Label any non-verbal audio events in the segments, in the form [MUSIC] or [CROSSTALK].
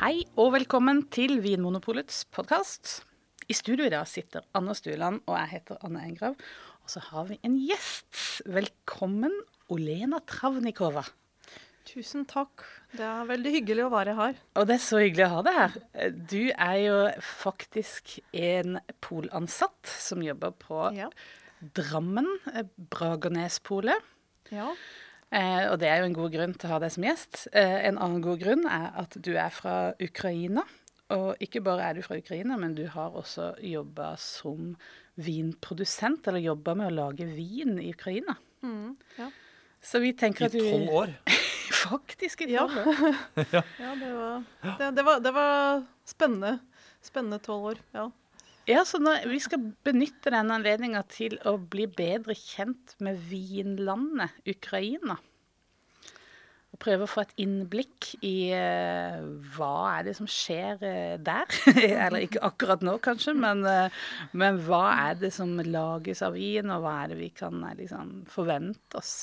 Hei og velkommen til Vinmonopolets podkast. I studio i dag sitter Anna Stueland, og jeg heter Anne Engrav. Og så har vi en gjest. Velkommen, Olena Travnikova. Tusen takk. Det er veldig hyggelig å være her. Og det er så hyggelig å ha deg her. Du er jo faktisk en polansatt som jobber på Ja. Drammen, eh, Bragernespolet. Ja. Eh, og det er jo en god grunn til å ha deg som gjest. Eh, en annen god grunn er at du er fra Ukraina. Og ikke bare er du fra Ukraina, men du har også jobba som vinprodusent, eller jobba med å lage vin i Ukraina. Mm, ja. Så vi tenker I at du tolv år. [LAUGHS] Faktisk i Ja. tolv år. [LAUGHS] ja, det var, det, det var, det var spennende. Spennende tolv år. Ja. Ja, så nå, vi skal benytte denne anledninga til å bli bedre kjent med vinlandet Ukraina. Og prøve å få et innblikk i uh, hva er det som skjer uh, der. [LAUGHS] Eller ikke akkurat nå, kanskje, men, uh, men hva er det som lages av vin, og hva er det vi kan liksom, forvente oss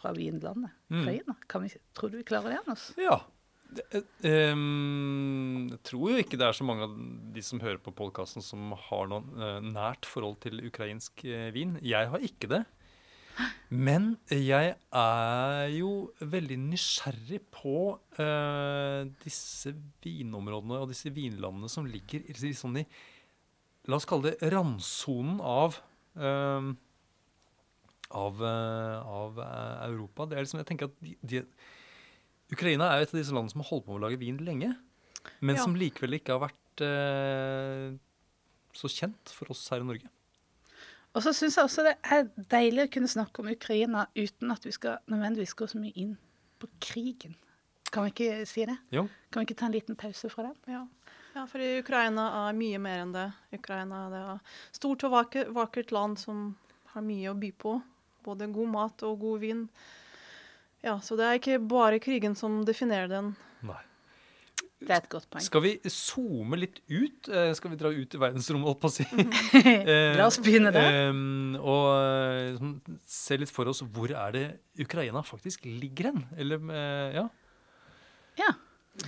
fra vinlandet Ukraina? Kan vi, tror du vi klarer det, Anders? Ja. Eh, jeg tror jo ikke det er så mange av de som hører på podkasten som har noe eh, nært forhold til ukrainsk eh, vin. Jeg har ikke det. Men jeg er jo veldig nysgjerrig på uh, disse vinområdene og disse vinlandene som ligger i, sånn i La oss kalle det randsonen av uh, av, uh, av Europa. Det er liksom, jeg tenker at de, de, Ukraina er jo et av disse landene som har holdt på med å lage vin lenge, men Ja. som likevel ikke har vært eh, så kjent for oss her i Norge. Og så syns jeg også det er deilig å kunne snakke om Ukraina uten at vi skal nødvendigvis gå så mye inn på krigen. Kan vi ikke si det? Jo. Kan vi ikke ta en liten pause fra den? Ja. ja, for Ukraina er mye mer enn det. Ukraina det er et stort og vakkert, vakkert land som har mye å by på. Både god mat og god vin. Ja, Så det er ikke bare krigen som definerer den. Nei. Det er et godt poeng. Skal vi zoome litt ut? Eh, skal vi dra ut i verdensrommet, holdt på å si? [LAUGHS] La oss begynne der. Eh, og eh, se litt for oss hvor er det Ukraina faktisk ligger hen? Eller eh, ja. Ja.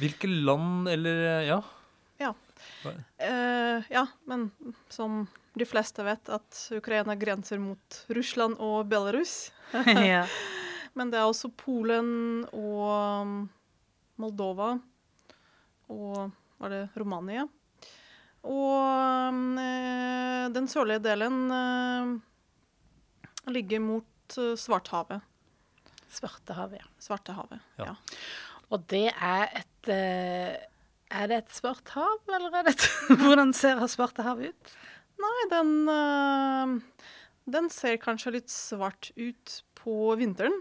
Hvilke land eller eh, ja. Ja. Eh, ja, men som de fleste vet, at Ukraina grenser mot Russland og Belarus. [LAUGHS] ja. [LAUGHS] Men det er også Polen og um, Moldova og var det Romania. Og um, eh, den sørlige delen eh, ligger mot eh, Svarthavet. Svartehavet, ja. Svartehavet, Ja. ja. Og det er et eh, Er det et svart hav, eller er det et [LAUGHS] Hvordan ser Svartehavet ut? Nei, den, eh, den ser kanskje litt svart ut på vinteren.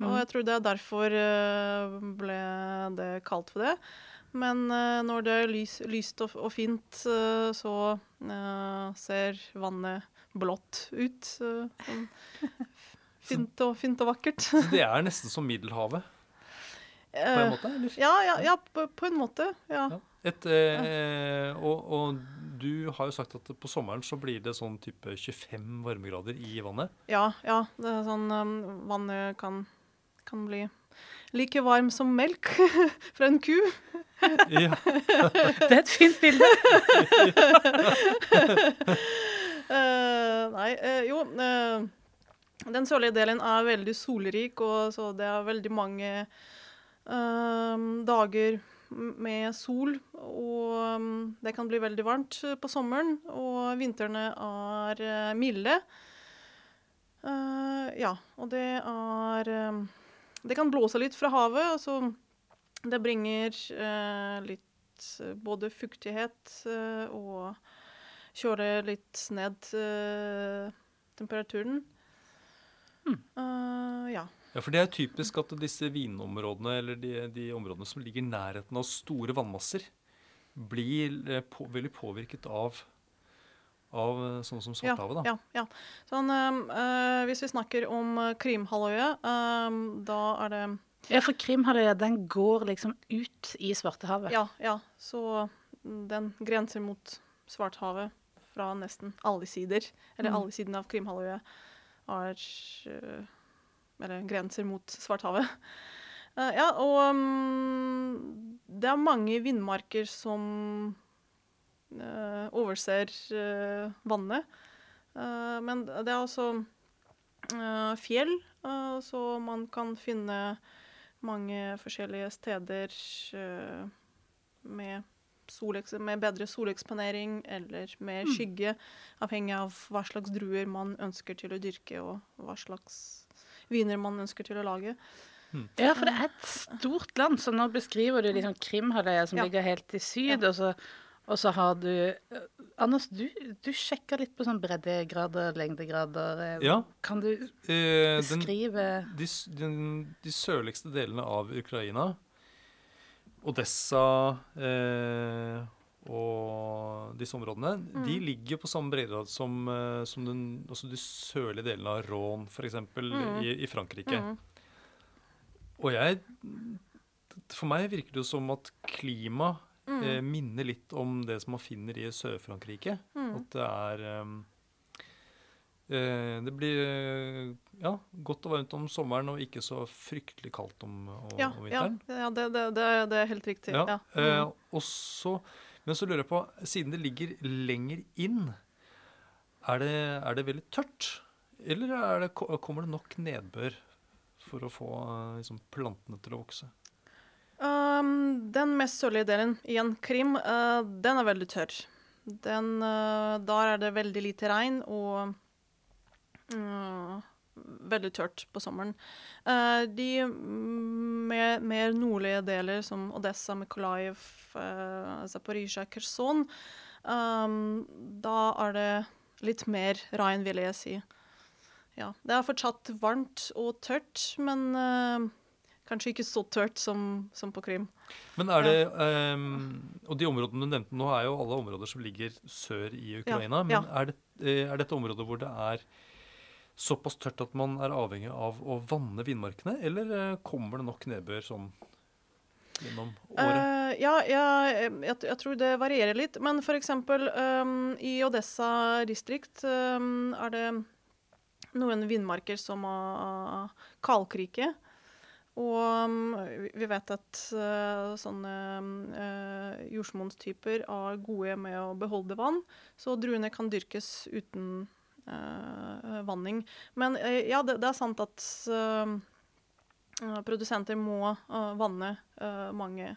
Og Mhm. jeg tror det er derfor eh, ble det kalt for det. Men eh, når det er lys, lyst og, og fint, eh, så ser vannet blått ut. sånn [LAUGHS] fint, og, fint og vakkert. Så det er nesten som Middelhavet på en måte? eller? ja, ja, ja på, på en måte. Ja. Ja. Et, eh, og, og du har jo sagt at på sommeren så blir det sånn type 25 varmegrader i vannet. Ja, ja. Det er sånn um, Vannet kan, kan bli like varm som melk [LAUGHS] fra en ku. Ja. [LAUGHS] Det er et fint bilde. uh, [LAUGHS] nei, uh, jo uh, Den sørlige delen er veldig solrik, og så det er veldig mange dager med sol. Og um, det kan bli veldig varmt på sommeren, og vintrene er milde. Ja, og det er Det kan blåse litt fra havet, og så det bringer eh, litt eh, både fuktighet eh, og kjører litt ned eh, temperaturen. Eh, ja. ja, for det er typisk at disse vinområdene, eller de, de områdene som ligger i nærheten av store vannmasser, blir eh, på, veldig påvirket av, av eh, sånn som Svartehavet. da. Ja, ja. Sånn, eh, eh, hvis vi snakker om eh, Krimhalvøya, øh, da er det Ja, for Krimhalvøya den går liksom ut i Svartehavet. Ja, ja. Så den grenser mot Svarthavet fra nesten alle sider. Eller Mm. alle sidene av Krimhalvøya er Eller grenser mot Svarthavet. Uh, ja, og um, det er mange vindmarker som overser eh, vannet. Eh, men det er også eh, fjell, eh, så man kan finne mange forskjellige steder eh, med, soleks med bedre soleksponering eller med skygge, avhengig av hva slags druer man ønsker til å dyrke, og hva slags viner man ønsker til å lage. Ja, for det er et stort land, så nå beskriver du liksom Krimhalvøya som Ja. ligger helt i syd, og, så, og så har du eh, Anders, du, du sjekker litt på sånn breddegrader, lengdegrader. eh, Ja. Kan du Eh, den, beskrive de, den, de sørligste delene av Ukraina, Odessa eh, og disse områdene, de ligger på samme breddegrad som, som den, altså de sørlige delene av Rhône, f.eks. Mm. I, i Frankrike. Mm. Og jeg For meg virker det jo som at klima Mm. eh, minner litt om det som man finner i Sør-Frankrike. Mm. At det er um, eh, Det blir eh, ja, godt og varmt om sommeren og ikke så fryktelig kaldt om, om, Ja, om vinteren. ja det, det, det, er helt riktig. Ja, eh, Mm. og så, men så lurer jeg på, siden det ligger lenger inn, er det, er det veldig tørt? Eller er det, kommer det nok nedbør for å få eh, liksom, plantene til å vokse? Um, den mest sørlige delen, igjen Krim, uh, den er veldig tørr. Den, uh, der er det veldig lite regn og uh, veldig tørt på sommeren. Eh, de mer, mer nordlige deler, som Odessa, Mykolaiv, uh, Zaporizjzja, Kherson, um, da er det litt mer regn, vil jeg si. Ja, det er fortsatt varmt og tørt, men Kanskje ikke så tørt som, som på Krim. Men er det, um, og De områdene du nevnte nå, er jo alle områder som ligger sør i Ukraina. ja. Men er, det, eh, er dette områder hvor det er såpass tørt at man er avhengig av å vanne vindmarkene, eller eh, kommer det nok nedbør sånn gjennom året? Uh, ja, ja jeg, jeg tror det varierer litt. Men eksempel um, i Odessa distrikt um, er det noen vindmarker som er kalkrike. Og um, vi- vet at eh, sånne uh, jordsmonnstyper er gode med å beholde vann, så druene kan dyrkes uten uh, vanning. Men uh, ja, det, det er sant at eh, eh, produsenter må eh, vanne eh, mange,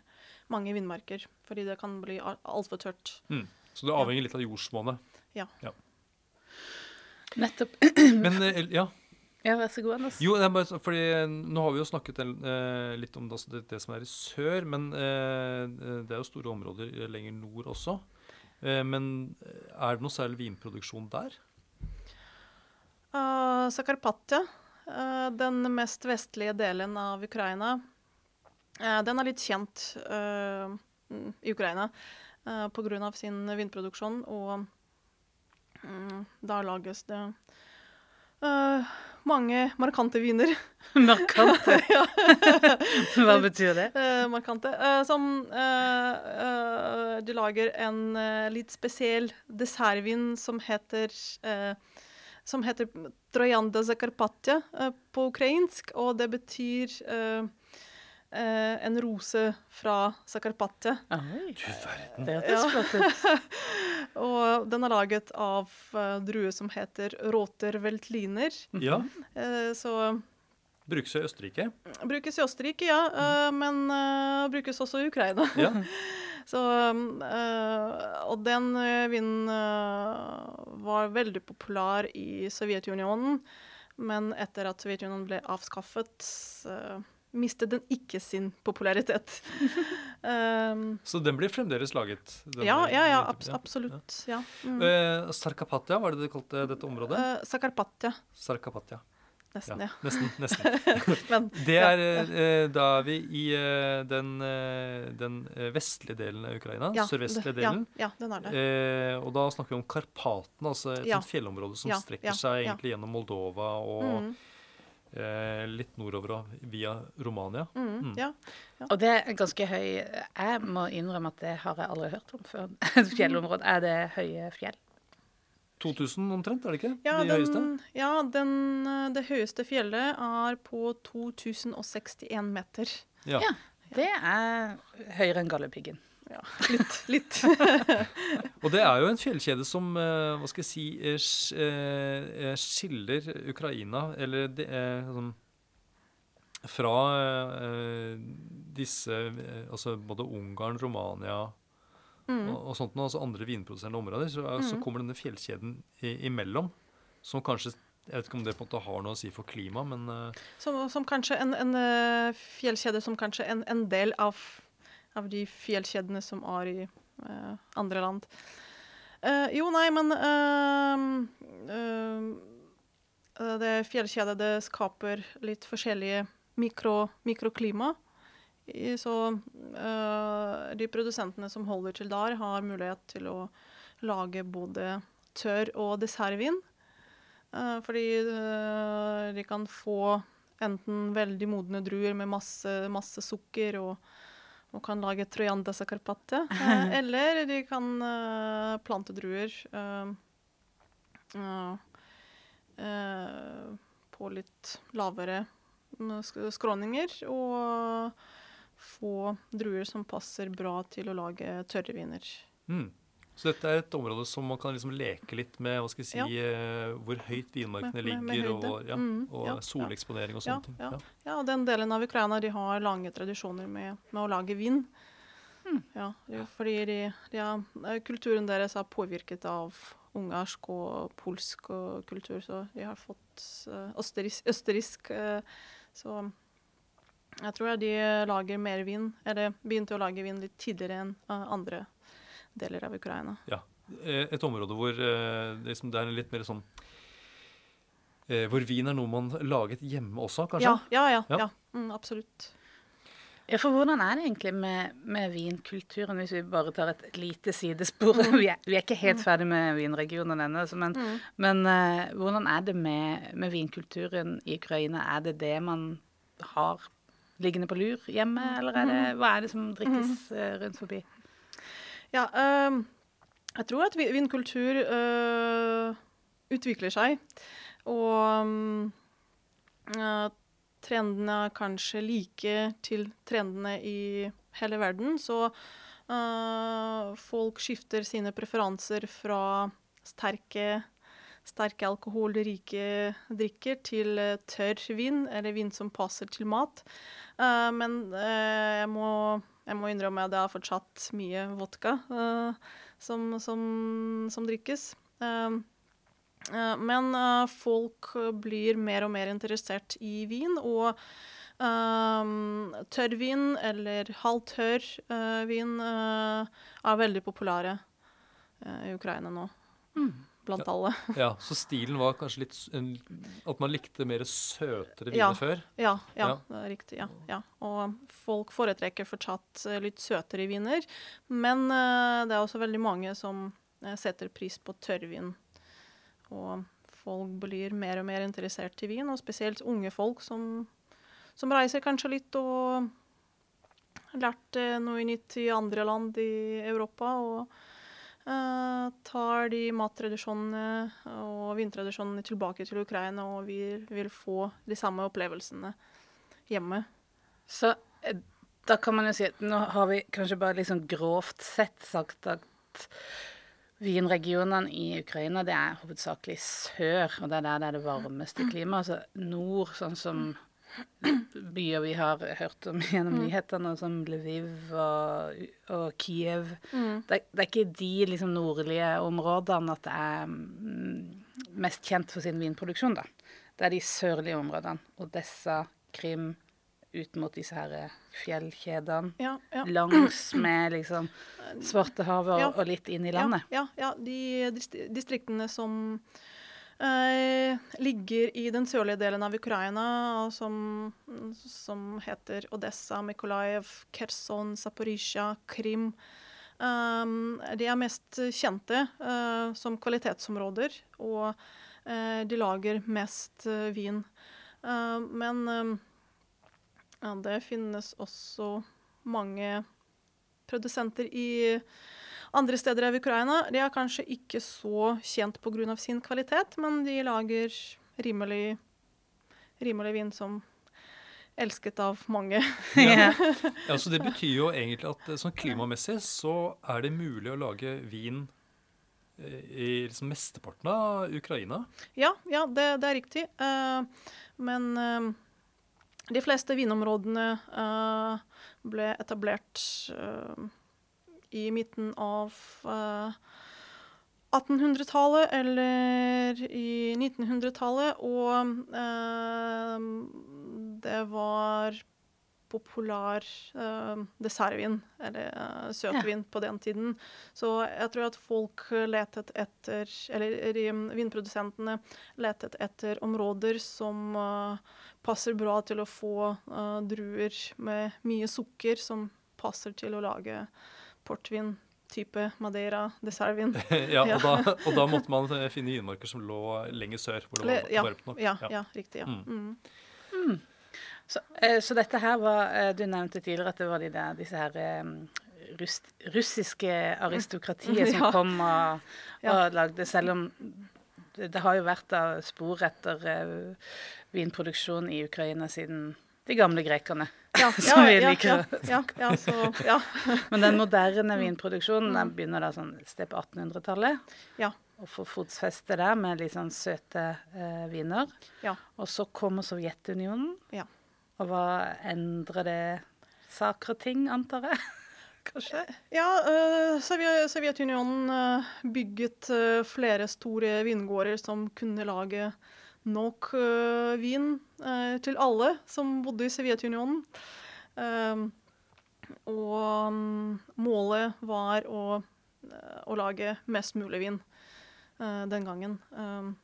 mange vindmarker, fordi det kan bli al- altfor tørt. Mm. Så det avhenger litt av jordsmonnet. Nettopp. Men eh, ja. Ja, vær så god, Anders. Jo, det er bare, fordi eh, nå har vi jo snakket eh, litt om det, altså det, det som er i sør, men eh, det er jo store områder eh, lenger nord også. Eh, men eh, er det noe særlig vinproduksjon der? Uh, Zakarpattia, uh, den mest vestlige delen av Ukraina, uh, den er litt kjent eh, mm, i Ukraina uh, pga. sin vinproduksjon, og um, da lages det eh, mange markante viner. [LAUGHS] Markante. [LAUGHS] [LAUGHS] Hva betyr det? Eh, markante. Eh, som eh, eh, De lager en litt spesiell dessertvin som heter som heter Trojanda Zakarpattia eh, på ukrainsk, og det betyr eh, eh, en rose fra Zakarpattia. Du verden. det hørtes Ja. flott [LAUGHS] ut. Og den er laget av eh, drue som heter Roterveltliner. Ja. Eh, så Brukes i Østerrike. brukes i Østerrike, ja, eh, men eh, brukes også i Ukraina. Ja. [LAUGHS] Så, eh, og den uh, vinen eh, var veldig populær i Sovjetunionen, men etter at Sovjetunionen ble avskaffet, uh, mistet den ikke sin popularitet. um, [LAUGHS] Så den blir fremdeles laget? ja, ja, ja, abs absolutt. Ja. Mm. Uh, Sarkapatia, var det det kalte dette området? Uh, Zakarpattia, Sarkapatia. nesten, Ja, ja. nesten. [LAUGHS] nesten. Men, [LAUGHS] Det ja, er, eh, da er vi i eh, den, eh, den eh, vestlige delen av Ukraina. ja, Sørvestlige delen. Ja, ja, den er det. Eh, og da snakker vi om Karpatene, altså et Ja. fjellområde som Ja, strekker ja, seg ja. egentlig gjennom Moldova og Mm, eh, litt nordover og via Romania. mm, Mm. ja. Og det er ganske høy Jeg må innrømme at det har jeg aldri hørt om før. [LAUGHS] Fjellområde. Er det høye fjell? 2000 omtrent, er det ikke? Ja, De høyeste? ja den, eh, det høyeste fjellet er på 2061 meter. Ja. Ja. Det er høyere enn Galdhøpiggen. Ja, litt. litt. [LAUGHS] Og det er jo en fjellkjede som eh, hva skal jeg si, eh, eh, skiller Ukraina Eller det sånn Fra eh, disse Altså både Ungarn, Romania Mm. og, og sånt, noe, altså andre vinproduserende områder, så, mm. så kommer denne fjellkjeden i, imellom. Som kanskje Jeg vet ikke om det på en måte har noe å si for klimaet, men Som, som kanskje en, en fjellkjede som kanskje en, en del av, av de fjellkjedene som er i uh, andre land. Uh, jo, nei, men uh, Det fjellkjedet det skaper litt forskjellige mikro, mikroklima. I- Så de produsentene som holder til der, har mulighet til å lage både tørr- og dessertvin. Fordi de kan få enten veldig modne druer med masse, masse sukker og, og kan lage Troyanda carpatia, [LAUGHS] Eh, eller de kan eh, plante druer eh, eh, eh, på litt lavere mm, skråninger. Og få druer som passer bra til å lage tørre viner. mm. Så dette er et område som man kan liksom leke litt med hva skal jeg si, ja. hvor høyt vinmarkene Med- med- med ligger, høyde. og, ja, Mm, og ja, ja. soleksponering og Ja, sånne ting. ja. Og den delen av Ukraina de har lange tradisjoner med, med å lage vin. Mm. Ja, fordi de, de har, eh, kulturen deres er påvirket av ungarsk og polsk og kultur, så de har fått uh, østerriksk, østerriksk eh, Så jeg tror de lager mer vin, eller begynte å lage vin litt tidligere enn andre andre deler av Ukraina. Ja, Et område hvor eh, det, liksom, det er litt mer sånn eh, Hvor vin er noe man laget hjemme også, kanskje? Ja, ja, ja. Ja. ja. Mm, absolutt. Ja, for hvordan er det egentlig med, med vinkulturen, hvis vi bare tar et lite sidespor? Vi, er, vi er ikke helt ferdig med vinregionen ennå, så men, Mm. men uh, hvordan er det med, med vinkulturen i Ukraina? Er det det man har liggende på lur hjemme, eller er det, hva er det som drikkes uh, rundt forbi? Ja, ehm, jeg tror at vindkultur vinkultur øh, utvikler seg. Og eh, trendene er kanskje like til trendene i hele verden. Så eh, folk skifter sine preferanser fra sterke, sterke alkoholrike drikker til eh, tørr vin, eller vin som passer til mat. Uh, men eh, jeg må jeg må innrømme at det er fortsatt mye vodka uh, som, som, som drikkes. Uh, uh, men folk blir mer og mer interessert i vin, og tørrvin eller halvtørr vin er veldig populære i Ukraina nå. Blant Ja. alle. Ja, Så stilen var kanskje litt At man likte mer søtere viner Ja. før? Ja, ja, Ja. riktig. Ja, ja. Og folk foretrekker fortsatt eh, litt søtere viner. Men uh, det er også veldig mange som uh, setter pris på tørrvin. Og folk blir mer og mer interessert i vin, og spesielt unge folk som, som reiser kanskje litt og lært noe nytt i andre land i Europa. og tar de mattradisjonene og vintradisjonene tilbake til Ukraina og vi vil få de samme opplevelsene hjemme. Så eh, da kan man jo si at nå har vi kanskje bare sånn grovt sett sagt at vinregionene i Ukraina det er hovedsakelig sør, og det er der det er det varmeste klimaet. Altså nord, sånn som byer vi har hørt om gjennom nyhetene, som Lviv og, og Kiev. Det, er- det er ikke de liksom nordlige områdene at det er mm, mest kjent for sin vinproduksjon, da. Det er de sørlige områdene. Odessa, Krim, ut mot disse her fjellkjedene. Ja, ja. Langs med liksom [CLEARS THROAT] Svartehavet og, Ja. og litt inn i landet. Ja, ja, ja de distriktene som eh, ligger i den sørlige delen av Ukraina, som, som heter Odessa, Mykolaiv, Kherson, Zaporizjzja, Krim. Um, de er mest kjente uh, som kvalitetsområder, og uh, de lager mest uh, vin. Men ja, det finnes også mange produsenter i andre steder av Ukraina. De er kanskje ikke så kjent pga. sin kvalitet, men de lager rimelig, rimelig vin som elsket av mange. [LAUGHS] Ja. Ja, så Det betyr jo egentlig at eh, sånn klimamessig så er det mulig å lage vin eh, i liksom mesteparten av Ukraina. Ja, ja det, det er riktig. Uh, men uh, de fleste vinområdene uh, ble etablert eh, i midten av eh, 1800-tallet eller i 1900-tallet, og eh, det var populær eh, dessertvin, eller eh, søtvin, på den tiden. Så jeg tror at folk letet etter, eller eh, vinprodusentene letet etter områder som eh, passer bra til å få eh, druer med mye sukker, som passer til å lage portvin type Madeira, dessertvin. ja, [LAUGHS] Ja. og, da, og da måtte man eh, finne vinmarker som lå lenger sør, hvor det var ja, varmt nok. Ja, ja, riktig. ja. Mm. Mm. Så, eh, så dette her var eh, Du nevnte tidligere at det var de der, disse her eh, russ, russiske aristokratiet [LAUGHS] som Ja. kom og, Ja. og lagde Selv om det, det har jo vært da spor etter eh, vinproduksjon i Ukraina siden de gamle grekerne. Ja, [LAUGHS] Som vi ja, liker ja, ja, så, ja. [LAUGHS] Men den moderne vinproduksjonen den begynner da sånn sted på 1800-tallet. Ja. Og får fotfeste der med litt sånn søte eh, viner. Ja. Og så kommer Sovjetunionen. Ja. Og hva endrer det saker og ting, antar jeg? [LAUGHS] Kanskje? Ja, uh, Sovjetunionen uh, bygget uh, flere store vingårder som kunne lage nok eh, vin eh, til alle som bodde i Sovjetunionen. Um, og mm, målet var å, eh, å lage mest mulig vin eh, den gangen. Um,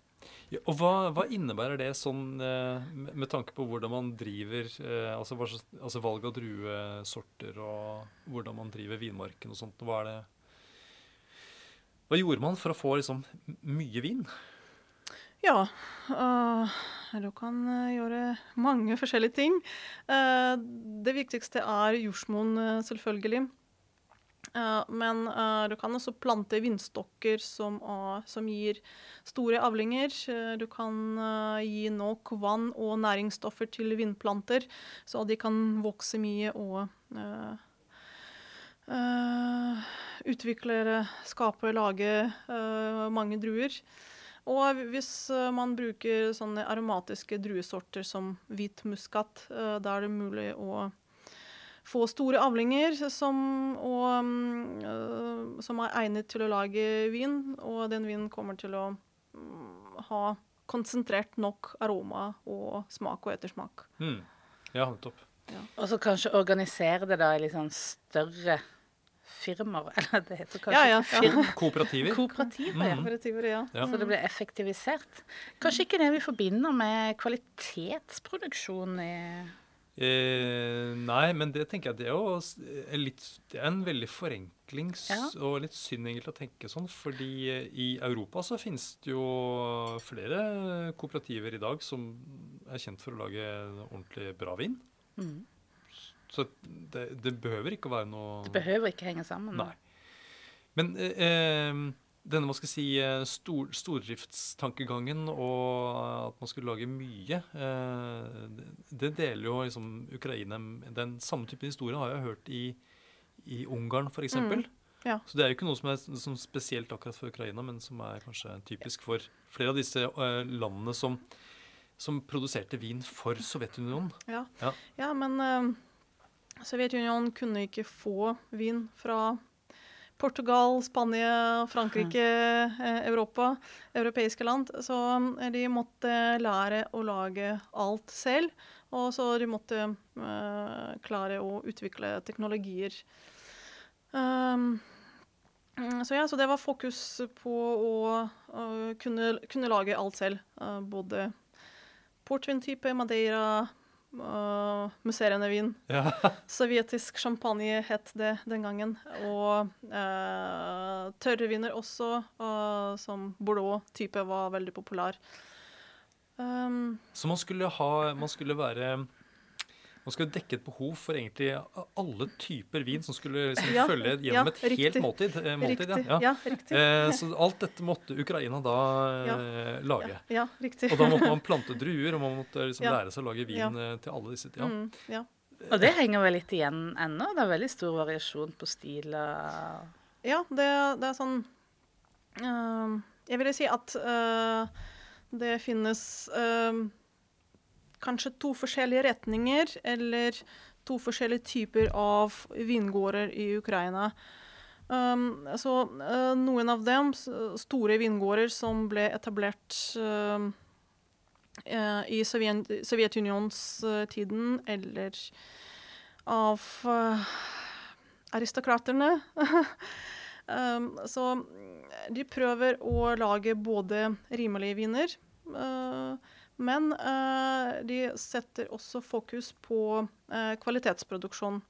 Ja, og hva, hva innebærer det sånn eh, med, tanke på hvordan man driver eh, altså, altså valg av druesorter og hvordan man driver vinmarken og sånt? Hva det Hva gjorde man for å få liksom mye vin? Ja, øh, du kan øh, gjøre mange [LAUGHS] forskjellige ting. Eh, det viktigste er jordsmonn, øh, selvfølgelig. Eh, men øh, du kan også plante vindstokker som, øh, som gir store avlinger. Eh, Du kan gi nok vann og næringsstoffer til vindplanter, så de kan vokse mye og utvikle, skape, lage mange druer. Og hvis eh, man bruker sånne aromatiske druesorter som hvit muskat, eh, da er det mulig å få store avlinger som, og, eh, som er egnet til å lage vin, og den vinen kommer til å mm, ha konsentrert nok aroma og smak og ettersmak. Mm. Ja, nettopp. Og så kanskje organisere det da i litt sånn større firmaer. [LAUGHS] Eller det heter kanskje Ja, ja, firma. Kooperativer. Kooperativer, ja. Kooperativer, ja. Ja. Så det blir effektivisert. Kanskje ikke det vi forbinder med kvalitetsproduksjon i Eh, nei, men det tenker jeg det er jo er litt Det er en veldig forenklings Ja. og litt synd egentlig å tenke sånn, fordi eh, i Europa så finnes det jo flere kooperativer i dag som er kjent for å lage ordentlig bra vin. mm. Så det, det behøver ikke å være noe Det behøver ikke henge sammen. Nei. Men eh, eh, denne hva skal jeg si, eh, stor, stordriftstankegangen og at man skulle lage mye, eh, det, det deler jo liksom Ukraina Den samme typen historie har jeg hørt i, i Ungarn f.eks. Mm, ja. Så det er jo ikke noe som er som spesielt akkurat for Ukraina, men som er kanskje typisk for flere av disse eh, landene som, som produserte vin for Sovjetunionen. Ja, Ja. ja men eh, Sovjetunionen kunne ikke få vin fra Portugal, Spania, Frankrike, eh, Europa, europeiske land. Så eh, de måtte lære å lage alt selv. Og så de måtte uh, klare å utvikle teknologier. Um, så ja, så det var fokus på å uh, kunne, kunne lage alt selv. Uh, både portvin-type, Madeira, uh, musserende vin. Ja. [LAUGHS] Sovjetisk champagne het det den gangen. Og uh, tørrviner også, uh, som Bordeaux-type var veldig populær. Um, Så man skulle ha Man skulle være Man skulle dekke et behov for egentlig alle typer vin som skulle liksom Ja, følge ja, gjennom et helt måltid. eh, måltid Riktig. ja. Ja, riktig. Eh, så alt dette måtte Ukraina da eh, lage. Ja, ja, riktig. Og da måtte man plante druer, og man måtte liksom Ja. lære seg å lage vin Ja. eh, til alle disse. Ja. Mm, ja. Og det henger vel litt igjen ennå? Det er veldig stor variasjon på stiler. Ja, det, det er sånn eh, Jeg vil si at eh, det finnes eh, kanskje to forskjellige retninger, eller to forskjellige typer av vingårder i Ukraina. Um, så uh, noen av dem, store vingårder som ble etablert uh, eh, i Sovjet, Sovjetunionstiden, eller av eh, aristokraterne. [LAUGHS] um, så de prøver å lage både rimelige viner, eh, men eh, de setter også fokus på eh, kvalitetsproduksjon.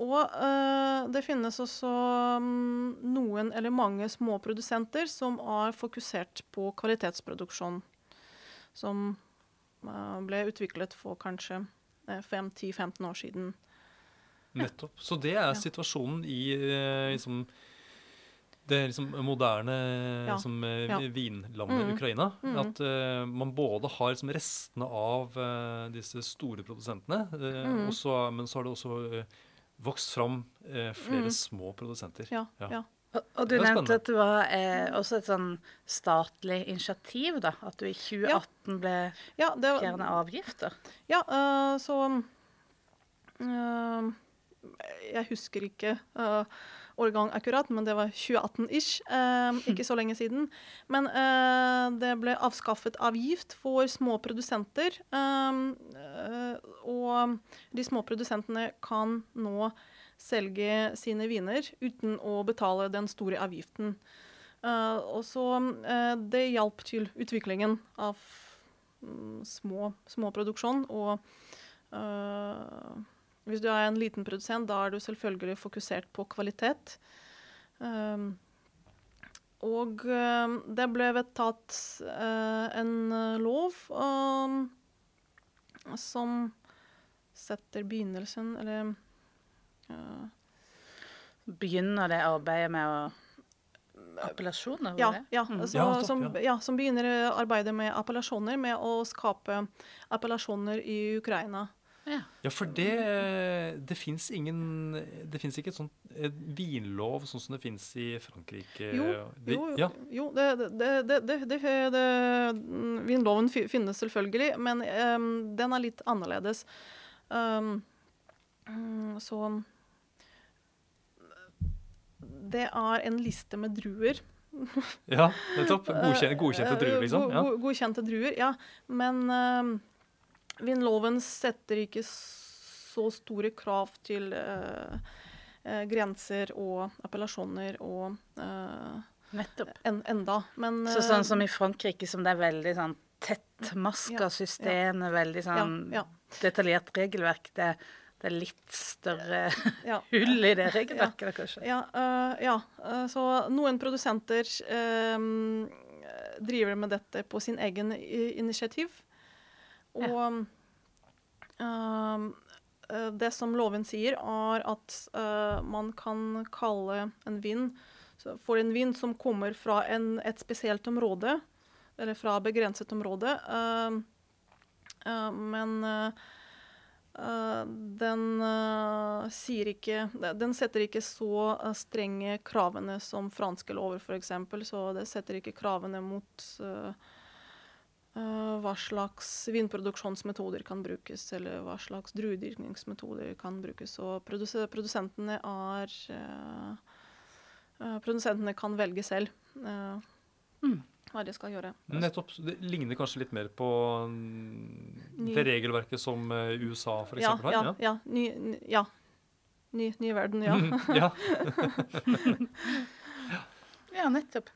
Og eh, det finnes også mm, noen eller mange små produsenter som er fokusert på kvalitetsproduksjon. Som ble utviklet for kanskje eh, 5-10-15 år siden. Nettopp. Så det er Ja. situasjonen i liksom, det liksom moderne Ja. liksom, eh, Ja. vinlandet Mm. Ukraina. Mm. At uh, man både har liksom, restene av uh, disse store produsentene, uh, Mm. også, men så har det også vokst fram flere Mm. små produsenter. Ja, Ja. ja. Og, du nevnte at det var eh, også et sånn statlig initiativ, da. At du i 2018 ble ja det, avgifter. Ja, så øh, Jeg husker ikke uh, årgang akkurat, men det var 2018-ish. Uh, [LAUGHS] ikke så lenge siden. Men uh, det ble avskaffet avgift for små produsenter. og de små produsentene kan nå selge sine viner uten å betale den store avgiften. Eh, og så eh, Det hjalp til utviklingen av mm, små, små produksjon. Og eh, hvis du er en liten produsent, da er du selvfølgelig fokusert på kvalitet. Um, og eh, det ble vedtatt uh, en eh, lov um, som setter begynnelsen, eller uh, Begynner det arbeidet med å Appellasjoner? Ja, ja, Mm. så, Ja, som, ja. som begynner arbeidet med appellasjoner, med å skape appellasjoner i Ukraina. Ja. Ja, for det Det fins ingen Det fins ikke et sånt et vinlov sånn som det fins i Frankrike. Jo, det, jo, ja. jo det, det, Vinloven finnes selvfølgelig, men um, den er litt annerledes. Um, så Det er en liste med druer. ja, nettopp. Godkjente, godkjente druer, liksom. Eh, Ja. go- go- Godkjente druer, ja. Men um, vinloven setter ikke så store krav til eh, eh, grenser og appellasjoner og eh, Nettopp. en, enda. Men Så eh, sånn som i Frankrike, som det er veldig sånn tettmaska Ja, system, veldig sånn ja, detaljert regelverk, det, det er litt større ja, [LAUGHS] hull i det regelverket, kanskje. ja, Uh, ja. eh, så noen produsenter uh, driver med dette på sin egen initiativ. Og ja. uh, det som loven sier, er at uh, man kan kalle en vin for en vin som kommer fra en, et spesielt område, eller fra begrenset område. uh, eh, men eh, eh, den eh, sier ikke Den setter ikke så eh, strenge kravene som franske lover, f.eks. Så det setter ikke kravene mot eh, eh, hva slags vinproduksjonsmetoder kan brukes, eller hva slags druedyrkningsmetoder kan brukes. Og produs produsentene er uh, eh, Produsentene kan velge selv uh, Mm. hva de skal gjøre. Nettopp. Det ligner kanskje litt mer på mm, Ny- det regelverket som eh, USA for Ja, eksempel ja, har. ja. Ny, ny, ja. Ny, ny verden, ja. [LAUGHS] ja. [LAUGHS] [LAUGHS] Ja, nettopp.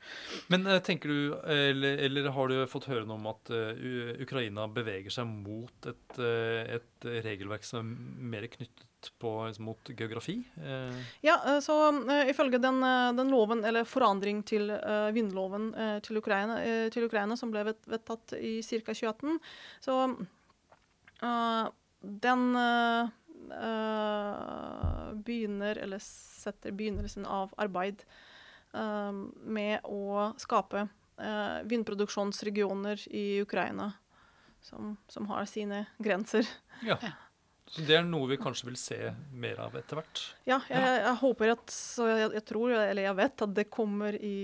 Men eh, tenker du, eller, eller har du fått høre noe om at uh, Ukraina beveger seg mot et, uh, et regelverk som er mer knyttet på, liksom, mot geografi? Eh, Ja, så uh, ifølge den, den loven, eller forandring til uh, vindloven uh, til, Ukraina, til Ukraina, som ble vedtatt i ca. 2018, så den begynner, eller setter begynnelsen av arbeid med å skape uh, vindproduksjonsregioner i Ukraina som, som har sine grenser. Ja. Så det er noe vi kanskje vil se mer av etter hvert? Ja, jeg, jeg, jeg håper at så jeg, jeg, tror, eller jeg vet, at det kommer, i,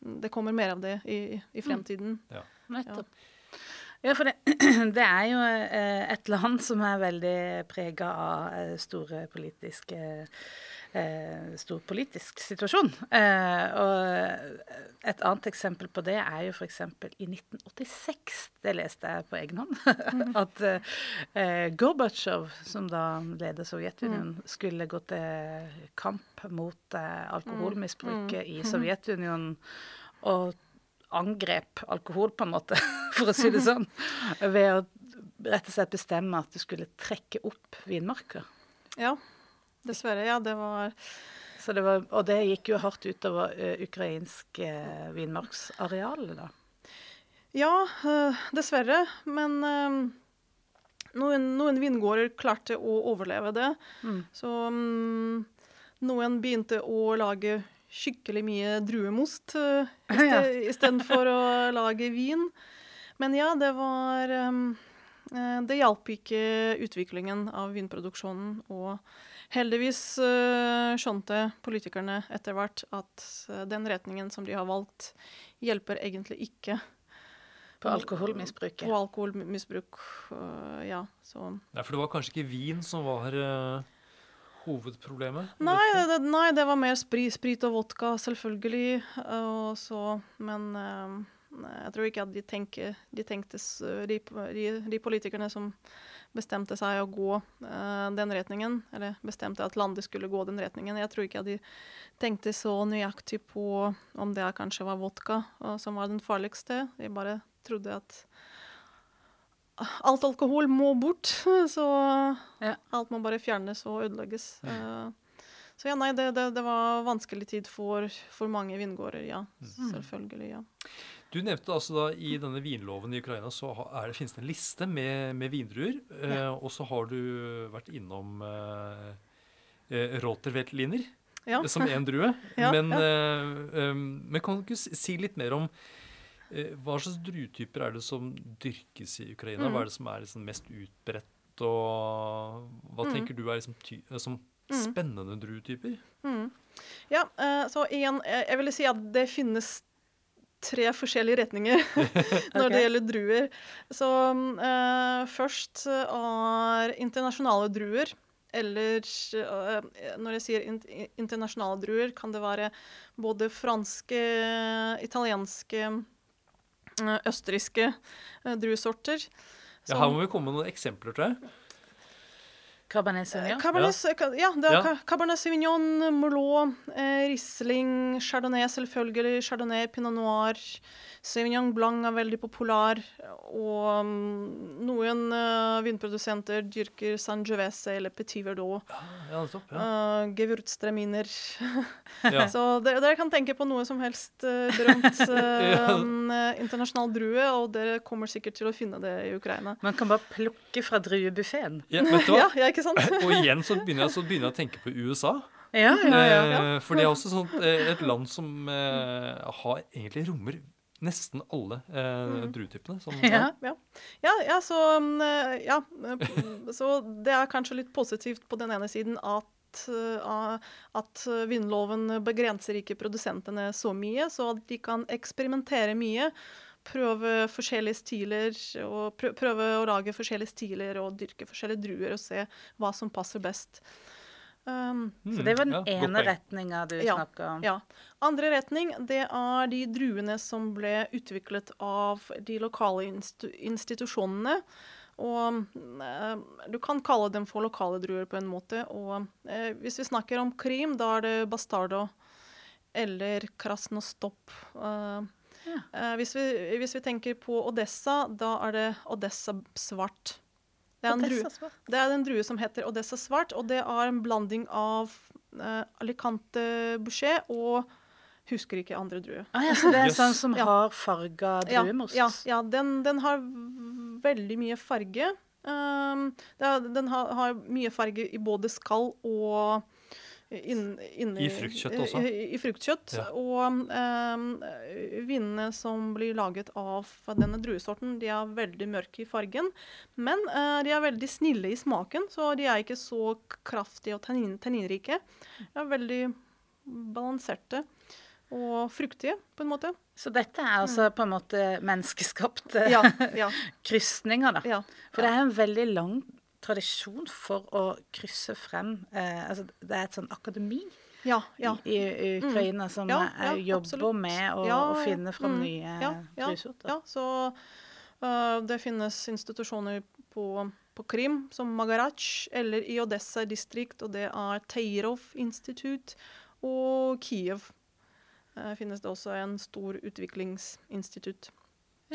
det kommer mer av det i, i fremtiden. Mm. Ja. Nettopp. Ja, for det, [CLEARS THROAT] det, er jo eh, et land som er veldig prega av eh, store politiske eh, stor politisk situasjon. og et annet eksempel på det er jo f.eks. i 1986, det leste jeg på egen hånd, [LAUGHS] at at Gorbatsjov, som da ledet Sovjetunionen, mm. skulle gå til kamp mot alkoholmisbruket mm. i Sovjetunionen. og angrep alkohol, på en måte, [LAUGHS] for å si det sånn, ved å rett og slett bestemme at du skulle trekke opp vinmarker. Ja, dessverre. Ja, det var det var, og det gikk jo hardt utover uh, ukrainsk uh, vinmarksareal, da. Ja, uh, dessverre. Men noen, noen vingårder klarte å overleve det. Mm. Så um, noen begynte å lage skikkelig mye druemost [LAUGHS] uh, istedenfor å lage vin. Men ja, det var um, Det hjalp ikke utviklingen av vinproduksjonen. Og heldigvis uh, skjønte politikerne etter hvert at uh, den retningen som de har valgt, hjelper egentlig ikke. På alkoholmisbruket. På alkoholmisbruk, uh, ja. Så. Nei, for det var kanskje ikke vin som var hovedproblemet? Nei det, nei, det var mer sprit, sprit og vodka, selvfølgelig. Og så, men uh, jeg tror ikke at de, tenker, de tenkte de, de, de, politikerne som bestemte seg å gå uh, den retningen, eller bestemte at landet skulle gå den retningen, jeg tror ikke at de tenkte så nøyaktig på om det kanskje var vodka uh, som var den farligste. De bare trodde at alt alkohol må bort. [LAUGHS] Så ja. alt må bare fjernes og ødelegges. Mm. Så ja, nei, det, det, det, var vanskelig tid for, for mange vingårder, ja. Mm. Selvfølgelig, ja. Du nevnte altså da i denne vinloven i Ukraina så er det, finnes det en liste med, med vindruer. Ja. Eh, og så har du vært innom eh, eh Roterveltliner ja. som én drue. [LAUGHS] ja, men, eh, men kan du si litt mer om Eh, hva slags druetyper er det som dyrkes i Ukraina? Mm. Hva er det som er liksom mest utbredt? Og hva mm. tenker du er liksom ty eh, som mm. spennende druetyper? Mm. Ja, så igjen, jeg vil si at det finnes tre forskjellige retninger [LAUGHS] når okay. det gjelder druer. Så uh, først er internasjonale druer. Eller uh, når jeg sier internasjonale druer, kan det være både franske, italienske Eh, østerrikske eh, druesorter. Ja, her må vi komme med noen eksempler, tror jeg. Cabernet Sauvignon? Cabernet, ja. det er ja. Cabernet Sauvignon, Merlot, eh, Riesling, Chardonnay selvfølgelig, Chardonnay, Pinot Noir. Sauvignon Blanc er veldig populær. Og um, noen uh, vinprodusenter dyrker Sangiovese eller Petit Verdot. Ja, topp, ja. Uh, Gewürztraminer. [LAUGHS] ja. Så dere kan tenke på noe som helst uh, berømt [LAUGHS] uh, um, internasjonal drue, og dere kommer sikkert til å finne det i Ukraina. Man kan bare plukke fra druebuffeen. Ja, vet du hva? [LAUGHS] ja, ikke sant? [LAUGHS] og igjen så begynner, jeg, så begynner jeg å tenke på USA. Ja, ja, ja, ja. For det er også sånt, et land som har egentlig rommer nesten alle eh, druetypene. druetypene. Ja. Ja, ja. ja, så, mm, eh, ja. Så det er kanskje litt positivt på den ene siden at at vindloven begrenser ikke produsentene så mye, så at de kan eksperimentere mye. Prøve forskjellige stiler, og prøve å lage forskjellige stiler og dyrke forskjellige druer og se hva som passer best. Um, mm, så det var den ja, ene retninga du ja, snakka om. Ja. Andre retning det er de druene som ble utviklet av de lokale institu institusjonene. Og eh, du kan kalle dem for lokale druer på en måte. Og eh, hvis vi snakker om Krim, da er det bastardo eller krasnostop. Uh, ja. hvis, vi, hvis vi tenker på Odessa, da er det Odessa svart. Det er, drue, det er, en drue som heter Odessa svart, og det er en blanding av uh, Alicante boucher og husker ikke andre druer. Ah, ja, så det er yes. sånn som ja. har farga druemost? Ja, ja, den, den, har veldig mye farge. Um, det er, den har, har mye farge i både skall og inn, inni I fruktkjøtt også? I, i fruktkjøtt. Ja. Og eh, vinene som blir laget av denne druesorten, de er veldig mørke i fargen. Men eh, de er veldig snille i smaken, så de er ikke så kraftige og tannin, tanninrike. De er veldig balanserte og fruktige, på en måte. Så dette er altså på en måte menneskeskapte Ja, [LAUGHS] ja, krysninger, da. ja. For det er en veldig lang tradisjon for å krysse frem eh, altså Det er et sånn akademi ja, ja. i, i Ukraina som Ja, jobber absolutt. med å, å finne fram Mm. nye Ja. Ja, så uh, det finnes institusjoner på, på Krim, som Magarac, eller i Odessa distrikt, og det er Teirov institutt, og Kiev uh, finnes det også en stor utviklingsinstitutt.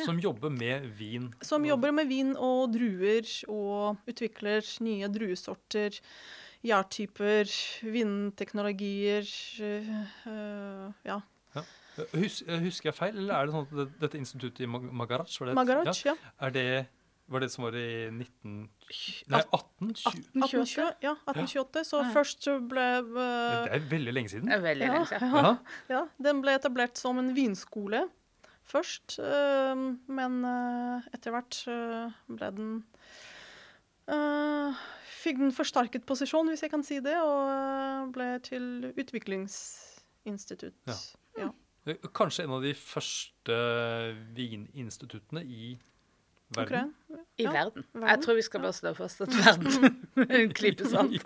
Som jobber med vin. Som jobber med vin og druer, og utvikler nye druesorter, gjærtyper, vinteknologier, øh, ja. ja. Hus, husker jeg feil, eller er det sånn at dette instituttet i Mag- Magarac var det, Magaraj, Magarac, ja. Ja, er det, var det som var i 19... Nei, 1820? 1828 ja, 1828. Så Ja. først så ble uh, Det er veldig lenge siden. Det er veldig Ja, lenge siden. Ja. Ja, den ble etablert som en vinskole først, øh, men øh, etter hvert øh, ble den Fikk den forsterket posisjon, hvis jeg kan si det, og ble til utviklingsinstitutt. Ja. Ja. Eh, Kanskje en av de første vininstituttene i verden. Ukraina. I Ja, verden. verden. Jeg tror vi skal bare slå fast at verden [LAUGHS] en alt.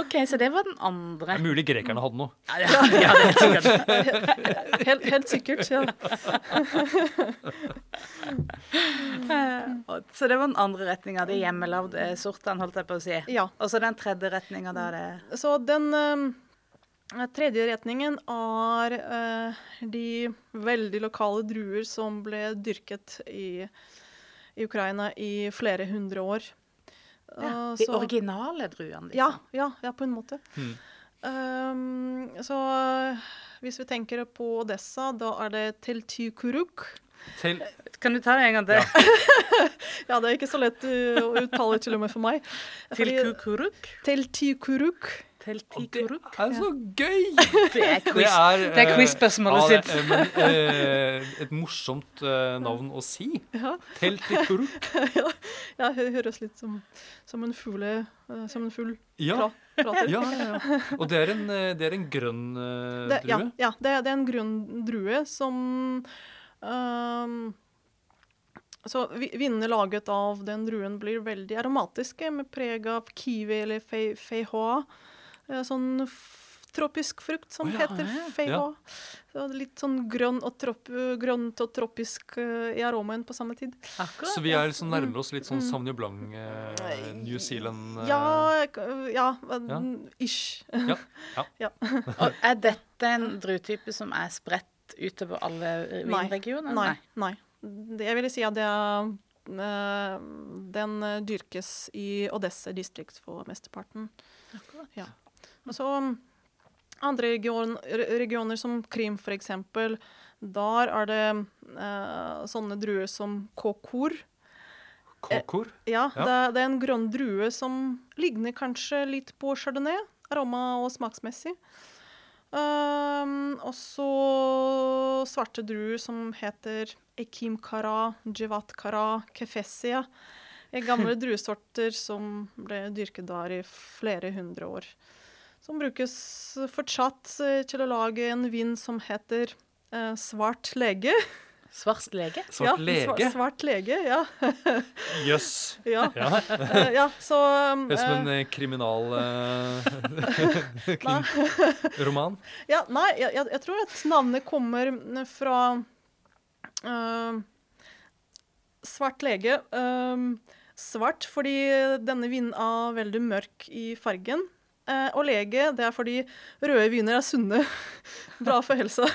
OK, så det var den andre. Det er mulig grekerne hadde noe. Ja, ja, er sikkert. [LAUGHS] Helt, helt sikkert, ja. [LAUGHS] Eh, Så det var den andre retninga. Det hjemmelagde sortene, holdt jeg på å si. ja. Og så den tredje retninga, da er det Så den eh, tredje retningen er eh, de veldig lokale druer som ble dyrket i, i Ukraina i flere hundre år. ja, Eh, De så- originale druene, ja, liksom. ja, ja, på en måte. Mm. Um, så eh, hvis vi tenker på Odessa, da er det Teltykuruk. Til, Kan du ta det en gang til? Ja. [LAUGHS] Ja, det er ikke så lett uh, å uttale til og med for meg. Teltykuruk? Teltykuruk. Til og det er så gøy! [LAUGHS] Det er Det quiz. Det eh, quiz-spørsmålet ja, det sitt. er, men, uh, et morsomt uh, navn å si. [LAUGHS] Ja. Teltikuruk. [LAUGHS] ja, ja, det høres litt som, som en fugle, uh, som en fugl Ja, prater. ja, ja, ja. Og det er en, det er en grønn Det, ja, drue. ja det, er- det er en grønn drue som ehm, Så vinene laget av den druen blir veldig aromatiske, med preg av kiwi eller fei- feijoa. Eh, Sånn tropisk frukt som oh, ja, heter ja, feijoa. Så litt sånn grønn og trop grønt og tropisk eh, i aromaen på samme tid. Akkurat. Så vi er liksom nærmer oss litt sånn Mm. Sauvignon Blanc, eh, New Zealand eh, Ja, [LAUGHS] ja, ja. ish. Og er dette en druetype som er spredt utover alle vinregioner? Nei. Nei. nei. Det jeg ville si at det er eh, Den eh, dyrkes i Odessa distrikt for mesteparten. Akkurat. Ja. Så um, andre region, regioner som Krim, eksempel, der er det eh, sånne druer som kokor. Kokor. Ja, Ja. Det, det er en grønn drue som ligner kanskje litt på chardonnay, aroma og smaksmessig. Um, og så svarte druer som heter Ekim Kara, Jivat Kara, Kefessia. er Gamle [LAUGHS] druesorter som ble dyrket der i flere hundre år. Som brukes fortsatt eh, til å lage en vin som heter eh, Svart lege. Svart lege? Svart ja, lege. Svart, svart lege, ja. [LAUGHS] Jøss. ja. Ja. [LAUGHS] Eh, ja, så um, Høres ut som en eh, kriminal eh, [LAUGHS] krim. Ja, nei, jeg, jeg, jeg tror at navnet kommer fra uh, Svart lege. Uh, svart fordi denne vinen er veldig mørk i fargen. Eh, og lege, det er fordi røde viner er sunne. [LAUGHS] Bra for helsa.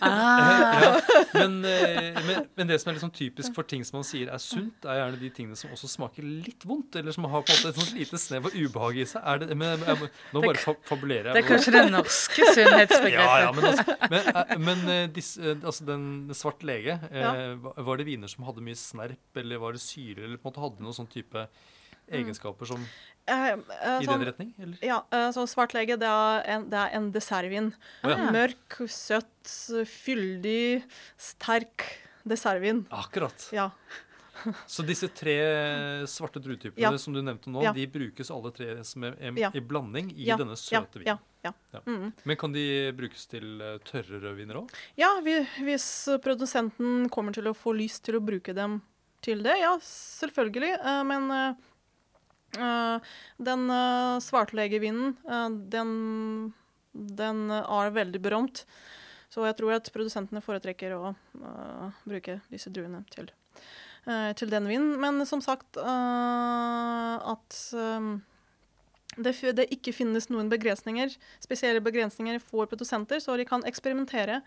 Ah, [LAUGHS] ja, men, [LAUGHS] eh, men, men det som er liksom typisk for ting som man sier er sunt, er gjerne de tingene som også smaker litt vondt, eller som har på en måte et sånt lite snev av ubehag i seg. Er det, men, jeg, nå bare fa- fabulerer jeg. det er kanskje det norske sunnhetsbegrepet. Ja, ja, men, altså, men, eh, men disse, altså den svart lege, Ja. var det viner som hadde mye snerp, eller var det syre, eller på en måte hadde noen sånn type egenskaper som uh, uh, i sånn- den retning? Eller? Ja, Uh, så svartlege, det er en, det er en dessertvin. Oh, ja. Mørk, søt, fyldig, sterk dessertvin. Akkurat. Ja. Så disse tre svarte druetypene Ja. som du nevnte nå, de brukes alle tre som er, er, i blanding i denne søte ja, vinen. ja. Ja. Mm. Men kan de brukes til tørre rødviner òg? Ja, vi, hvis produsenten kommer til å få lyst til å bruke dem til det, ja, selvfølgelig. Men den uh, svartlegevinen, eh, den, den er veldig berømt. Så jeg tror at produsentene foretrekker å uh, bruke disse druene til, uh, til den vinen. Men som sagt, uh, at um, det, det ikke finnes noen begrensninger, spesielle begrensninger for produsenter, så de kan eksperimentere.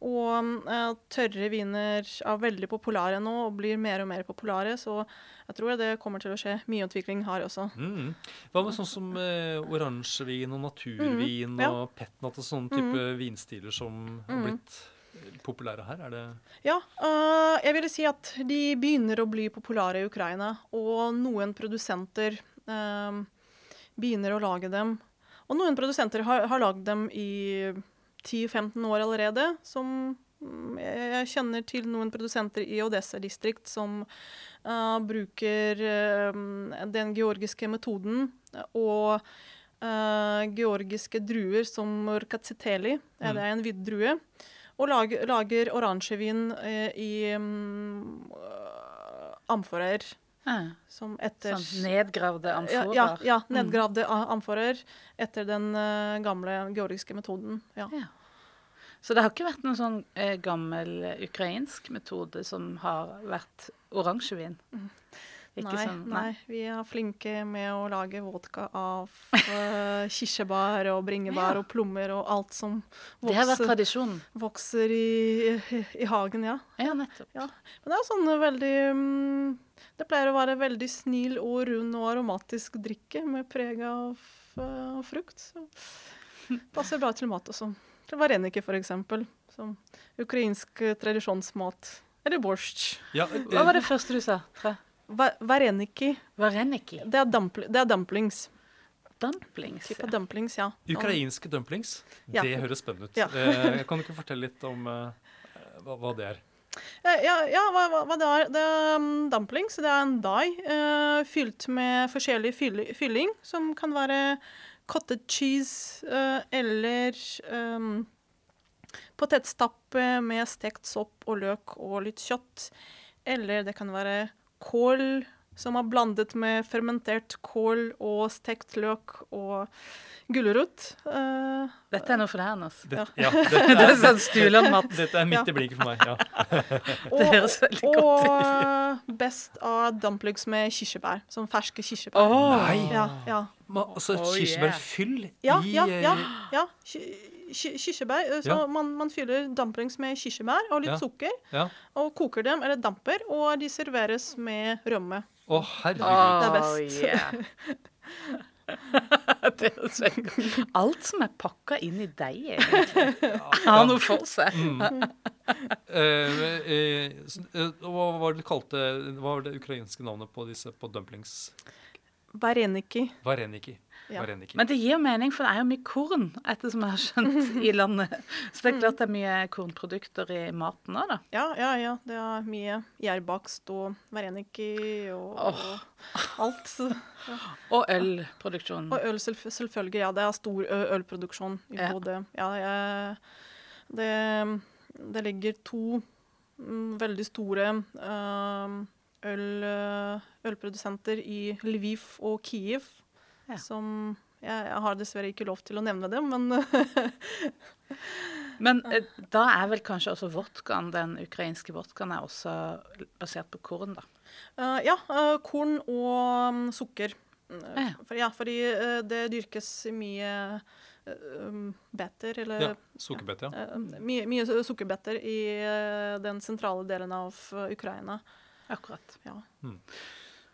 Og eh, tørre viner er veldig populære nå og blir mer og mer populære, så jeg tror det kommer til å skje mye utvikling her også. Mm. Hva med sånn som eh, oransjevin og naturvin Mm, ja. og petnat og sånne type vinstiler som har Mm. blitt eh, populære her? Er det Ja, øh, jeg ville si at de begynner å bli populære i Ukraina, og noen produsenter øh, begynner å lage dem. Og noen produsenter har, har lagd dem i 10-15 år allerede. Som mm, jeg, kjenner til noen produsenter i Odessa distrikt som uh, bruker uh, den georgiske metoden og uh, georgiske druer som rkatsiteli. Ja, det er en hvit drue. Og lager, lager oransjevin i um, amforer. Ja, Som etter sånn nedgravde amforer. ja, ja, nedgravde mm. amforer etter den eh, gamle georgiske metoden. Ja. Ja. Så det har ikke vært noen sånn eh, gammel eh, ukrainsk metode som har vært oransjevin? Ikke Nei, sånn, nei, vi er flinke med å lage vodka av uh, [LAUGHS] kirsebær og bringebær Ja. og plommer og alt som Det har vært vokser, tradisjonen. vokser i, i, i hagen, ja. Ja, nettopp. Ja. Men det er sånn veldig mm, Det pleier å være veldig snill og rund og aromatisk drikke med preg av uh, frukt. Så passer bra til mat også. Til vareniki, for eksempel. Som ukrainsk eh, tradisjonsmat. Eller borsj. Ja, Hva var det første du sa? Tre? Vareniki, Vareniki? det er, det er dumplings. Dumplings. Type Ja. dumplings, ja. Ukrainske dumplings. Ja. Det høres spennende ut. Ja. Eh, kan du ikke fortelle litt om uh, hva, hva det er? Ja, ja, hva, hva, det er? Det er um, dumplings. Det er en dai uh, fylt med forskjellig fylling, som kan være cottage cheese uh, eller um, potetstappe med stekt sopp og løk og litt kjøtt. Eller det kan være kål som er blandet med fermentert kål og stekt løk og gulrot. Uh, Dette er noe for deg, Anders. Det, Ja. ja, [LAUGHS] dette, Det er er, sånn Stuland-mat. [LAUGHS] dette er midt i blinken for meg. Ja. [LAUGHS] Det høres veldig godt ut. Og eh, best av dumplings med kirsebær. Som ferske kirsebær. Oh, Nei. Ja, ja. Ma, altså Oh, yeah. kirsebærfyll i ja, ja. eh, ja. Ki- ki- Kirsebær. Så Ja. man, man fyller dumplings med kirsebær og litt Ja. sukker. Ja. Og koker dem, eller damper, og de serveres med rømme. Å, herregud. Det er best. yeah. [LAUGHS] det høres Alt som er pakka inn i deg, egentlig, har noe for seg. Mm. Eh, eh, eh, hva var det du kalte Hva var det ukrainske navnet på disse på dumplings? Vareniki. Vareniki. Ja. Men det gir mening, for det er jo mye korn, ettersom jeg har skjønt, i landet. Så det er klart det er mye kornprodukter i maten òg, da. Ja, ja, ja. Det er mye gjærbakst og vareniki og, oh. og alt. Og ølproduksjon. Og øl, selv, selvfølgelig. Ja, det er stor ølproduksjon i Ja. Bodø. Ja, jeg, det, det ligger to mm, veldig store øl, ølprodusenter i Lviv og Kiev, Ja. som jeg, jeg har dessverre ikke lov til å nevne dem, men [LAUGHS] Men eh, da er vel kanskje også vodkaen, den ukrainske vodkaen, er også basert på korn, da. Uh, ja, uh, korn og um, sukker. Ja. For, ja, fordi det dyrkes mye um, beter, eller Ja, sukkerbeter. ja. eh, mye, mye sukkerbeter i den sentrale delen av Ukraina. Akkurat. Ja,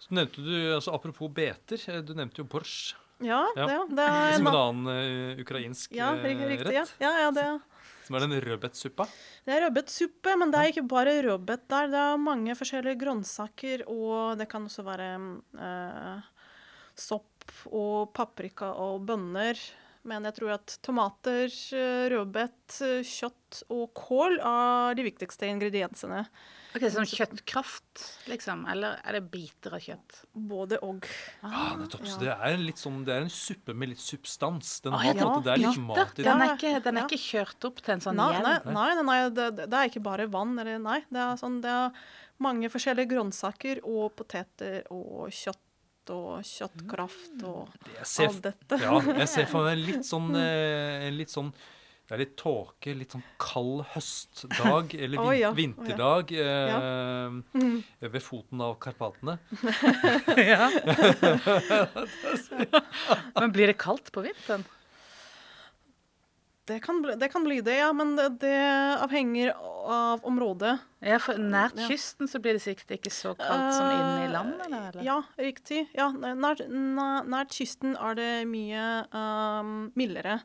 Så nevnte du, altså Apropos beter, eh, du nevnte jo borsj. ja, Ja. Det, det er Som en annen uh, ukrainsk ja, eh, riktig. Rett. ja, ja det, Som er den rødbetsuppa. det er rødbetsuppe, men det er ikke bare rødbet der. Det er mange forskjellige grønnsaker, og det kan også være uh, sopp og paprika og bønner. Men jeg tror at tomater, eh, rødbet, eh, kjøtt og kål er de viktigste ingrediensene. Ok, Sånn kjøttkraft, liksom? Eller er det biter av kjøtt? Både og. Ah, nettopp. Så det er, litt sånn, det er en suppe med litt substans. Den har ja, måte, Det er litt mat i Den den. er ikke, den er Ja. ikke kjørt opp til en sånn Nei, hjelm? nei, nei, nei, det det er ikke bare vann. Eller, nei, det er, sånn, det er mange forskjellige grønnsaker og poteter og kjøtt og kjøttkraft og Jeg ser, alt dette. ja, jeg ser for meg litt sånn, eh, litt sånn Det er litt tåke, litt sånn kald høstdag [LAUGHS] eller vin oh, ja. Å, ja. vinterdag eh, ved foten av Karpatene. [LAUGHS] [LAUGHS] Ja. Men blir det kaldt på vinteren? Det kan, bli, det kan bli det, ja, men det, det avhenger av området. Ja, for nært kysten så blir det sikkert ikke så kaldt som inne i landet? Eh, eller? Ja, riktig. Ja, nært, nært, kysten er det mye um, mildere.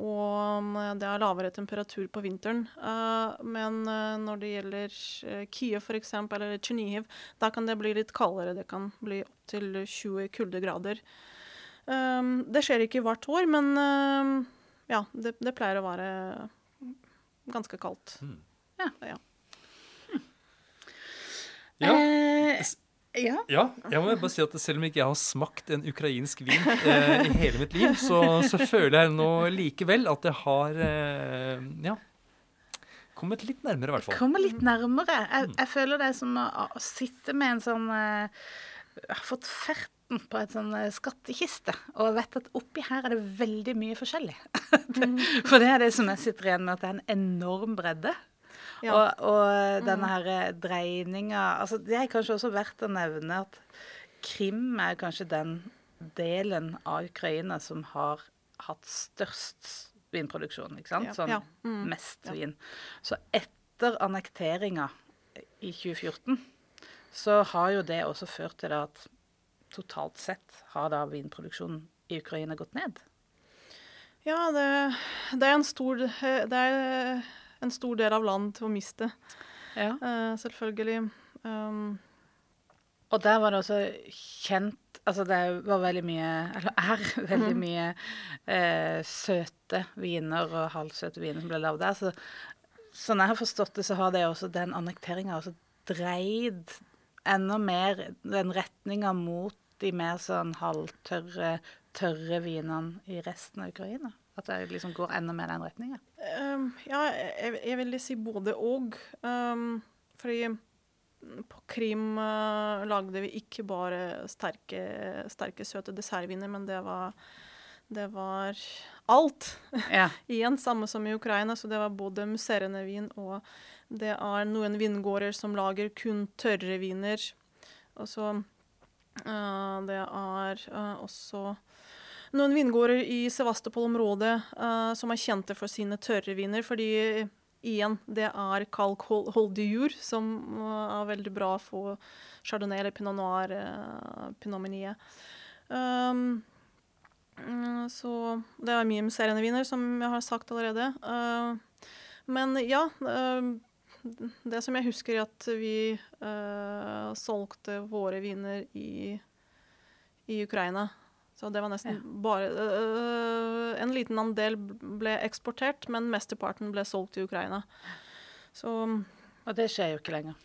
Og um, det er lavere temperatur på vinteren. Uh, men uh, når det gjelder uh, Kiev f.eks., eller Tsjernihiv, da kan det bli litt kaldere. Det kan bli opptil 20 kuldegrader. Um, det skjer ikke hvert år, men um, ja, det, det pleier å være ganske kaldt. Ja. Eh, S- ja. Ja, jeg må bare si at selv om ikke jeg har smakt en ukrainsk vin eh, i hele mitt liv, så, så føler jeg nå likevel at jeg har eh, ja, kommet litt nærmere, i hvert fall. Kommer litt nærmere. Jeg, jeg føler det er som å, å sitte med en sånn eh, Jeg har fått ferten på et sånn eh, skattkiste, og vet at oppi her er det veldig mye forskjellig. [LAUGHS] for det er det som jeg sitter igjen med, at det er en enorm bredde. Ja. Og, og denne her eh, dreininga altså Det er kanskje også verdt å nevne at Krim er kanskje den delen av Ukraina som har hatt størst vinproduksjon, ikke sant? Sånn ja, mm, mest vin. Så etter annekteringa i 2014, så har jo det også ført til at totalt sett har da vinproduksjonen i Ukraina gått ned. Ja, det, det, er en stor, det er en stor del av land til å miste, Ja. eh, selvfølgelig. Um, Og der var det også kjent Altså det var veldig mye, eller er [LAUGHS] veldig Mhm. mye eh, søte viner og halvsøte viner som ble lagd der. Så sånn jeg har forstått det, så har det også den annekteringa dreid enda mer den retninga mot de mer sånn halvtørre, tørre vinene i resten av Ukraina. At det liksom går enda mer den retninga. um, ja, jeg, jeg vil si både og. Um, fordi på Krim uh, lagde vi ikke bare sterke, sterke søte dessertviner, men det var, det var alt. Ja. [LAUGHS] Igjen samme som i Ukraina, så det var både musserende vin og det er noen vingårder som lager kun tørre viner. Og så det er eh, også noen vingårder i Sevastopol-området eh, som er kjente for sine tørre viner, fordi igjen, det er kalkholdig jord, som eh, er veldig bra for chardonnay eller pinot noir, uh, pinot meunier. Um, Så det er mye musserende viner, som jeg har sagt allerede. Uh, men ja eh, Det som jeg husker, er at vi uh, solgte våre viner i, i Ukraina. Så det var nesten bare uh, En liten andel ble eksportert, men mesteparten ble solgt i Ukraina. Så Og det skjer jo ikke lenger.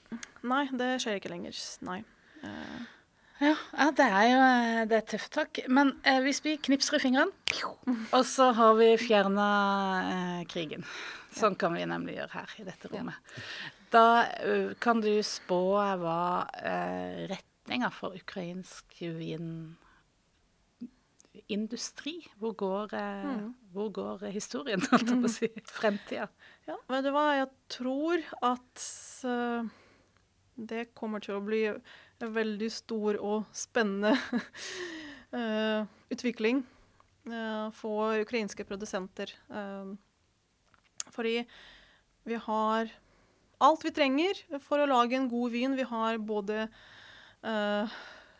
nei, det skjer ikke lenger. Nei. Uh, Ja, ja, det er jo det er tøft tak. Men eh, hvis vi knipser i fingrene, og så har vi fjerna eh, krigen. Sånn kan vi nemlig gjøre her i dette rommet. Da eh, kan du spå hva eh, retninga for ukrainsk vinindustri Hvor går, eh, Mm. hvor går historien, [LAUGHS] holdt jeg på å si? Fremtida. Ja, vet du hva? Jeg tror at eh, det kommer til å bli en veldig stor og spennende [LAUGHS] eh, utvikling for ukrainske produsenter. Eh, fordi vi har alt vi trenger for å lage en god vin. Vi har både uh,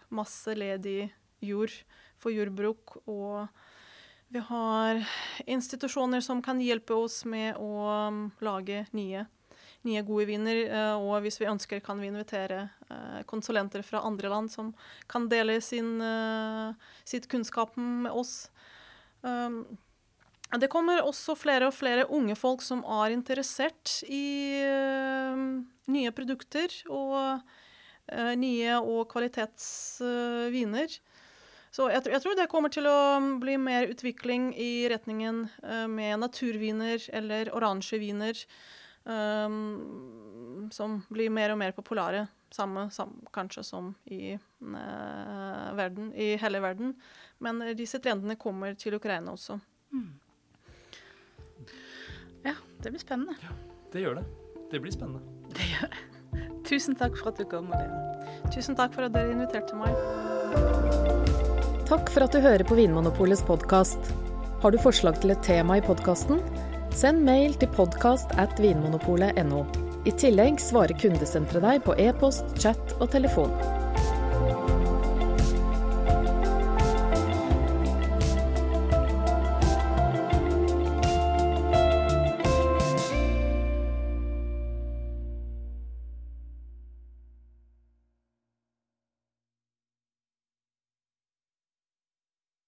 masse ledig jord for jordbruk, og vi har institusjoner som kan hjelpe oss med å um, lage nye, nye gode viner. Uh, og hvis vi ønsker, kan vi invitere uh, konsulenter fra andre land som kan dele sin, sitt kunnskap med oss. Um, det kommer også flere og flere unge folk som er interessert i nye produkter og nye og kvalitetsviner. Så jeg, jeg, tror det kommer til å bli mer utvikling i retningen uh, med naturviner eller oransje viner. Um, som blir mer og mer populære. Samme, samme kanskje som i, uh, verden, i hele verden. Men disse trendene kommer til Ukraina også. Mm. Det blir spennende. Ja, det gjør det. Det blir spennende. Det gjør det. [LAUGHS] Tusen takk for at du kom, Malene. Tusen takk for at dere inviterte meg. Takk for at du hører på Vinmonopolets podkast. Har du forslag til et tema i podkasten? Send mail til podkast at vinmonopolet.no. I tillegg svarer kundesenteret deg på e-post, chat og telefon.